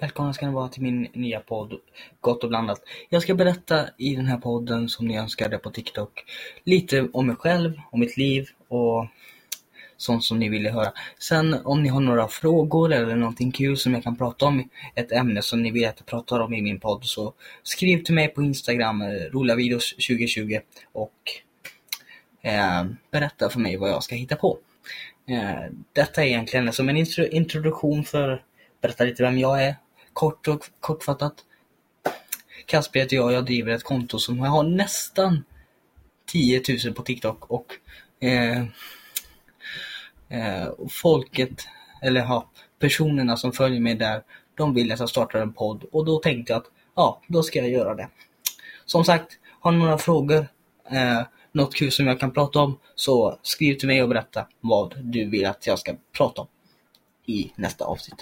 Välkomna ska ni vara till min nya podd Gott och blandat. Jag ska berätta i den här podden som ni önskade på TikTok lite om mig själv, om mitt liv och sånt som ni ville höra. Sen om ni har några frågor eller någonting kul som jag kan prata om, ett ämne som ni vill att jag pratar om i min podd så skriv till mig på Instagram, roligavideos 2020 och eh, berätta för mig vad jag ska hitta på. Eh, detta är egentligen som en introduktion för berätta lite vem jag är, kort och kortfattat. Kasper heter jag, jag driver ett konto som har nästan 10 000 på TikTok och eh, eh, folket, eller ja, personerna som följer mig där, de vill att jag startar en podd och då tänkte jag att ja, då ska jag göra det. Som sagt, har ni några frågor, eh, något kul som jag kan prata om, så skriv till mig och berätta vad du vill att jag ska prata om i nästa avsnitt.